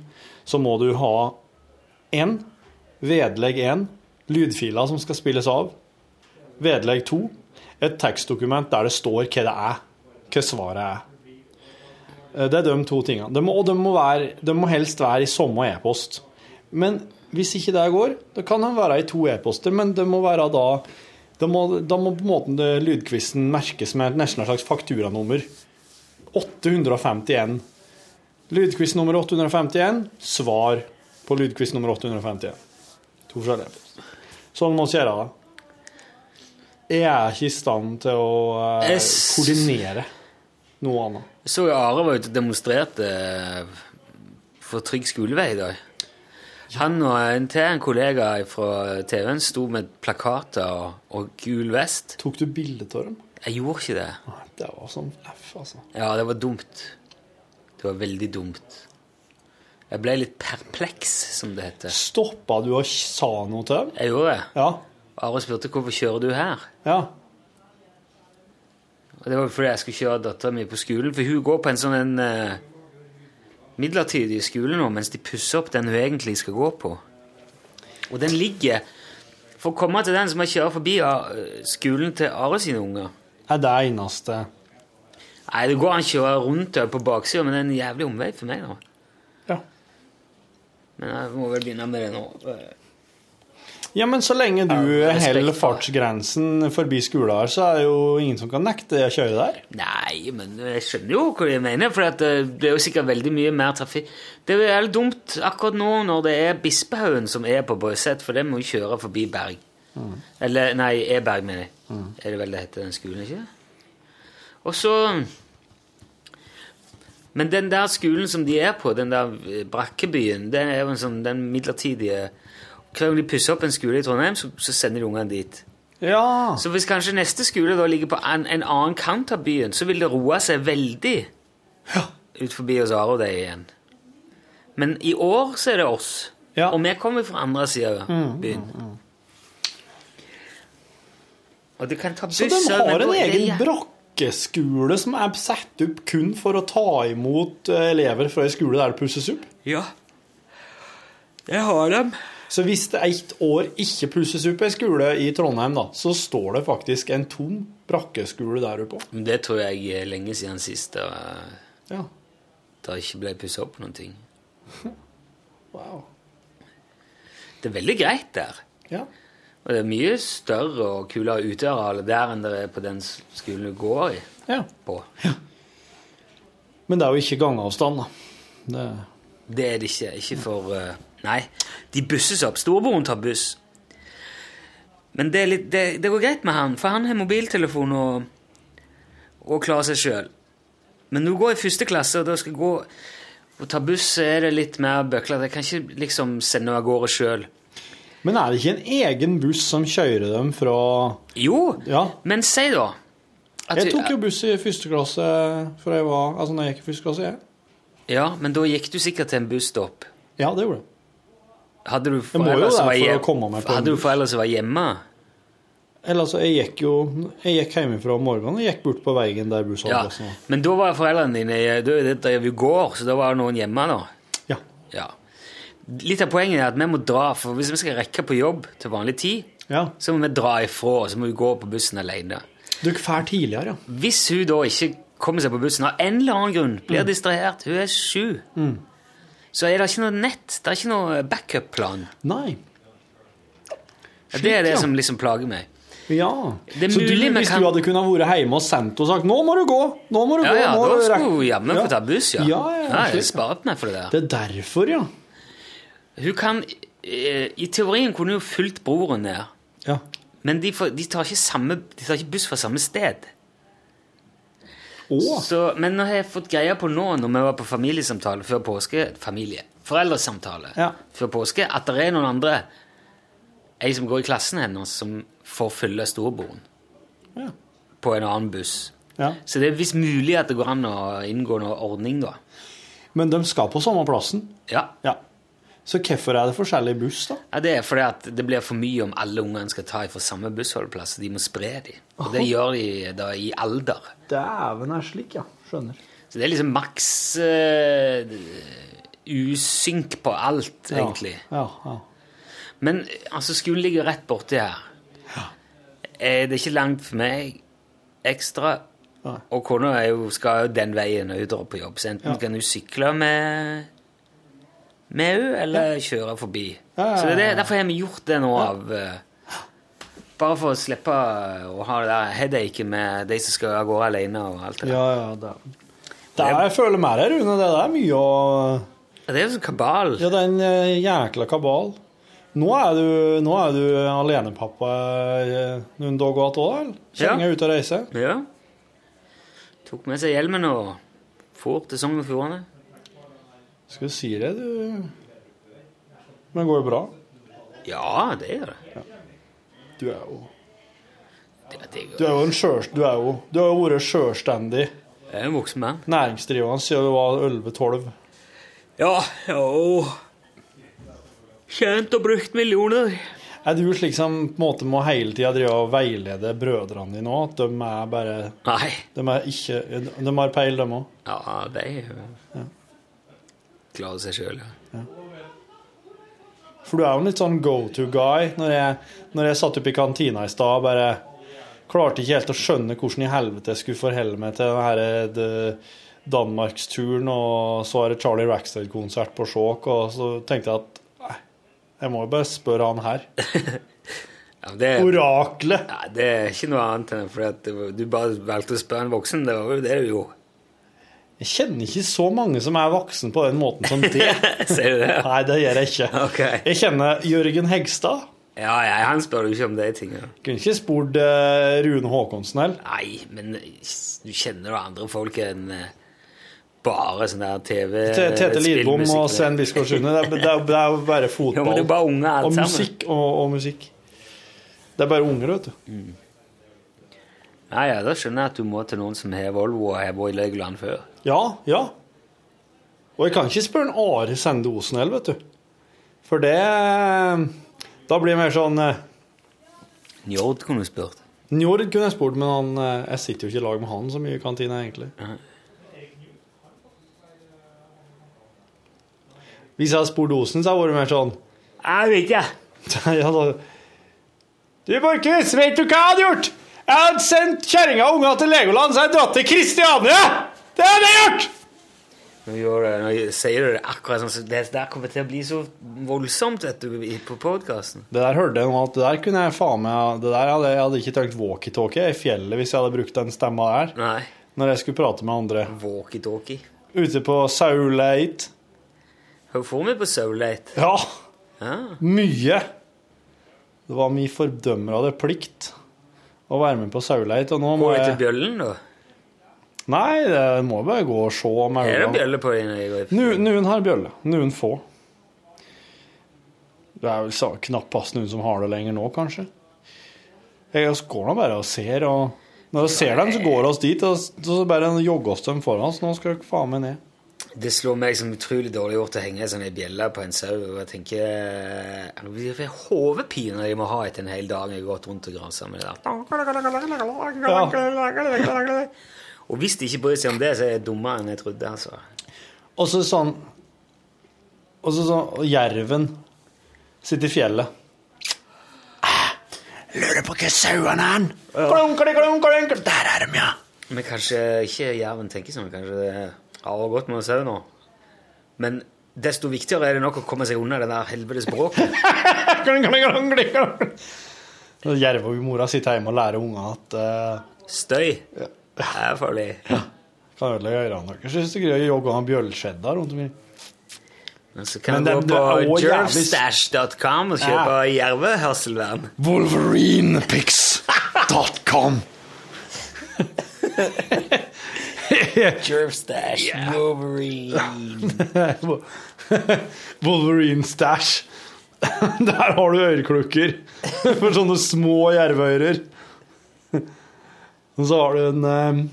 så må du ha én, vedlegg én, lydfiler som skal spilles av. Vedlegg to, et tekstdokument der det står hva det er, hva svaret er. Eh, Det er de to tingene. De må, og de må, være, de må helst være i samme e-post. Men hvis ikke det går, da kan de være i to e-poster, men det må være da da må, da må på en måte lydquizen merkes med nesten et slags fakturanummer. 851. Lydquiz nummer 851. Svar på lydquiz nummer 851. To forskjellige. Sånn må vi gjøre det. Jeg er ikke i stand til å eh, Jeg s- koordinere noe annet. Jeg så Are var ute og demonstrerte for trygg skolevei i dag. Han og en til en kollega fra TV-en sto med plakater og, og gul vest. Tok du bilde av dem? Jeg gjorde ikke det. Nei, Det var sånn F, altså. Ja, det var dumt. Det var veldig dumt. Jeg ble litt perpleks, som det heter. Stoppa du og sa noe til dem? Jeg gjorde det. Ja. Are spurte hvorfor kjører du her. Ja. Og det var fordi jeg skulle kjøre dattera mi på skolen, for hun går på en sånn en, uh, midlertidig skole nå, mens de pusser opp den hun egentlig skal gå på. Og den ligger For å komme til den som jeg kjøre forbi eh, skolen til Are sine unger Er det eneste Nei, det går an å kjøre rundt på baksida, men det er en jævlig omvei for meg nå. Ja. Men jeg må vel begynne med det nå. Ja, men så lenge du holder fartsgrensen forbi skolen her, så er det jo ingen som kan nekte deg å kjøre der. Nei, men jeg skjønner jo hva de mener, for eh, det er jo sikkert veldig mye mer trafikk. Det er jo dumt akkurat nå når det er Bispehaugen som er på Bøyset, for det må jo kjøre forbi Berg. Eller, nei, Eberg, mener jeg. Er det vel det heter, den skolen, ikke? Og så Men den der skolen som de er på, den der eh, Brakkebyen, det er jo en sånn den midlertidige Hver gang de pusser opp en skole i Trondheim, så, så sender de ungene dit. Ja. Så hvis kanskje neste skole da ligger på en, en annen kant av byen, så vil det roe seg veldig ut forbi oss Arodøy igjen. Men i år så er det oss. Ja. Og vi kommer fra andre sida av byen. Og du kan ta Så de har en egen er brakkeskole som er satt opp kun for å ta imot eh, elever fra en skole der det pusses opp? Ja. jeg har dem. Så hvis det ett år ikke pusses opp ei skole i Trondheim, da, så står det faktisk en tom brakkeskole der oppe. Men det tror jeg er lenge siden sist da Ja. det ikke ble pussa opp noen ting. Wow. Det er veldig greit der. Ja. Og det er mye større og kulere uteareal der enn det er på den skolen du går i. ja. på. Men det er jo ikke gangavstand, da. Det, Det er det ikke. Ikke for uh, Nei, de busses opp. Storebroren tar buss. Men det, er litt, det, det går greit med han, for han har mobiltelefon og, og klarer seg sjøl. Men når du går i første klasse og da skal gå og ta buss, så er det litt mer bøklete. Jeg kan ikke liksom sende av gårde sjøl. Men er det ikke en egen buss som kjører dem fra Jo, Ja. men si da Jeg tok jo buss i første klasse for jeg var, altså når jeg gikk i første klasse. Jeg. Ja, men da gikk du sikkert til en busstopp. Ja, det gjorde jeg. Hadde du foreldre som var for som hjemme? Eller altså, jeg gikk jo Jeg gikk hjemmefra om morgenen og gikk bort på veien der Ja, bussholdeplassen var. men da var foreldrene dine da, Det går, jo gård, så da var det noen hjemme, da. Ja. Ja. Litt av poenget er at vi må dra, for hvis vi skal rekke på jobb til vanlig tid, ja. så må vi dra ifra, og så må vi gå på bussen alene. Du drar tidligere, ja. Hvis hun da ikke kommer seg på bussen av en eller annen grunn, blir Mm. distrahert, hun er sju, så er det ikke noe nett, det er ikke noe backup-plan. Nei. Ja, Det er det ja. som liksom plager meg. Ja. Det Så du, hvis kan- du hadde kunnet være hjemme og sendt og sagt 'Nå må du gå', nå må du Ja, gå, ja, da skulle hun jammen Ja. få ta buss, ja. Ja, ja, ja, ja. meg for det der. Det er derfor, ja. Hun kan, eh, I teorien kunne hun fulgt broren ned, Ja. men de, får, de, tar samme, de tar ikke buss fra samme sted. Oh. Så, men nå har jeg fått greie på nå, når vi var på familiesamtale før påske Familie. Foreldresamtale Ja. før påske, at det er noen andre Ei som går i klassen hennes, som får følge storebroren Ja. på en annen buss. ja. Så det er visst mulig at det går an å inngå noe ordning, da. Men de skal på samme plassen. Ja. Ja. Så hvorfor er det forskjellig buss, da? ja, Det er fordi at det blir for mye om alle ungene skal ta fra samme bussholdeplass. De må spre dem. Og det gjør de da i alder. Dæven er slik, ja. Skjønner. Så det er liksom maks uh, usynk på alt, egentlig. Ja, ja. Men altså, skolen ligger rett borti her. Ja. Det er ikke langt for meg ekstra. Nei. Og kona skal jo den veien og hun drar på jobb. Så enten Ja. kan hun sykle med med henne, eller kjøre forbi. Så det er derfor har vi gjort det nå av eh, Bare for å slippe å ha det der headache med de som skal av gårde alene og alt det der. Ja, ja. Det er, jeg føler med deg, Rune. Det er mye å Det er jo sånn kabal. Ja, det er en eh, jækla kabal. Nå er du, nå er du alenepappa eh, noen dager igjen òg, eller? Kjenner er ut og reiser? Ja. Tok med seg hjelmen og for til Sogn og Fjordane. Skal du si det, du Men går det bra? Ja, det gjør det. Du er jo det, det Du er jo en sjøl... Du er jo Du har jo vært sjølstendig Jeg er en voksen mann. næringsdrivende siden du var 11-12. Ja, ja, jo tjent og brukt millioner. Er du slik som på en måte må hele tida drive og veilede brødrene dine òg? At de er bare Nei. De er ikke De har peil, dem òg? Ja, de klarer seg sjøl, ja. For du er jo en litt sånn go to guy. Når jeg, når jeg satt oppe i kantina i stad, bare klarte ikke helt å skjønne hvordan i helvete jeg skulle forholde meg til denne Danmarksturen, og så er det Charlie Rackstead-konsert på Skjåk, og så tenkte jeg at nei, jeg må jo bare spørre han her. ja det, Oraklet! ja, det er ikke noe annet enn fordi at du bare valgte å spørre en voksen. Det var jo det du gjorde. Jeg kjenner ikke så mange som er voksen på den måten som det. Ser du det? Nei, det gjør jeg ikke. Okay. Jeg kjenner Jørgen Hegstad. Ja, jeg, han spør jo ikke om de tingene. Kunne ikke spurt uh, Rune Håkonsen heller. Nei, men du kjenner jo andre folk enn uh, bare sånn der TV Te- Tete Lidbom og. Sven Biskår Sunde. Det, det, det er jo bare fotball. men det er bare unge og sammen. musikk og, og musikk. Det er bare unger, vet du. Ja, ja, da skjønner jeg at du må til noen som har Volvo og har vært i Legoland før. Ja, ja. Og jeg kan ikke spørre en Are Sende Osen heller, vet du. For det Da blir det mer sånn eh, Njord kunne du spurt. Njord kunne jeg spurt, men han, eh, jeg sitter jo ikke i lag med han så mye i kantina, egentlig. Hvis jeg hadde spurt Osen, så hadde det vært mer sånn Jeg vet ikke. ja, da. Du, Borchhus, vet du hva jeg hadde gjort? Jeg hadde sendt kjerringa og unga til Legoland, så jeg hadde dratt til Kristiania! Det hadde jeg gjort! Nå, gjør det, nå sier du det akkurat sånn, så det der kommer til å bli så voldsomt vet du, på podkasten. Det der hørte jeg nå at det der kunne jeg faen meg Det der hadde jeg hadde ikke trengt walkietalkie i fjellet hvis jeg hadde brukt den stemma der. Nei. Når jeg skulle prate med andre. Walkietalkie. Ute på Sauleit. Hun får meg på Soulate. Ja, Ja. mye. Det var min fordømrede plikt å være med på Sauleit, og nå må jeg til jeg bjøllen, da? Nei, det må bare gå og se Er det bjølle på deg? Nu- Noen har bjølle, noen få. Det er vel så knappast noen som har det lenger nå, kanskje. Jeg går nå bare og ser, og når vi ser dem, så går vi oss dit, og så bare jogger oss dem foran oss. Nå skal dere faen meg ned. Det slår meg som utrolig dårlig gjort å henge sånn ei bjelle på en sau. Og jeg tenker Nå blir det hodepine jeg må ha etter en hel dag jeg har gått rundt og grasa med det der. Og hvis de ikke bryr seg om det, så er jeg dummere enn jeg trodde. altså. Og så sånn Og så sånn og Jerven sitter i fjellet. Ah, Lurer på hva sauene er. Klunk, klunk. Der er de, ja. Men kanskje ikke jerven tenker sånn. Kanskje det har gått med sau nå. Men desto viktigere er det nok å komme seg unna det der helvetes bråket. Klunk, klunk, klunk, klunk. Og Jerv og mora sitter hjemme og lærer unger at uh... Støy er farlig. kan ødelegge ørene deres hvis du greier å jogge av bjøllskjedder rundt omkring. Men så kan Men du gå på er jervstash.com og kjøpe jervehørselvern. Wolverinepix.com. Jervstash Wolverine. Wolverine Stash. Der har du øreklukker for sånne små jerveører. Og så har du en eh,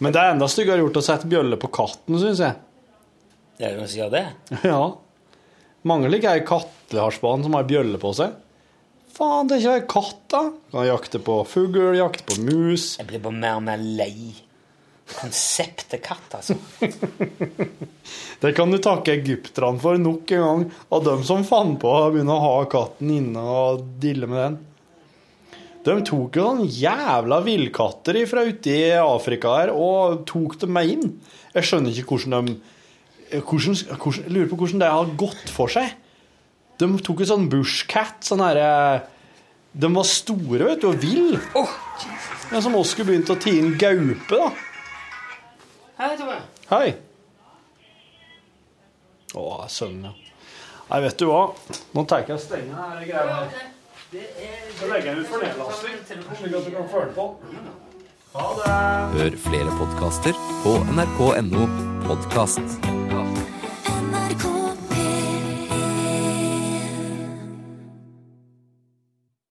Men det er enda styggere gjort å sette bjølle på katten, syns jeg. Det Er det noen som av det? Ja. Mange liker ei kattehalsbånd som har bjølle på seg. Faen, det er ikke ei katt, da. Kan jakte på fugl, jakte på mus. Jeg blir bare mer og mer lei. Konseptet katt, altså. Det kan du takke egypterne for nok en gang. Av dem som fant på å begynne å ha katten inne og dille med den. De tok jo noen jævla villkatter fra ute i Afrika her og tok dem med inn. Jeg skjønner ikke hvordan de hvordan, hvordan, lurer på hvordan det har gått for seg. De tok en sånn bushcat, sånn herre De var store, vet du, og vill. Ja, som oss skulle begynt å tie inn gaupe, da. Hei, Tove. Hei. Å, sønnen, ja. Nei, vet du hva? Nå tar jeg stenga her. greia her. Så legger jeg ut for nedlasting, slik at du kan følge på. Ha det. Hør flere podkaster på nrk.no podkast.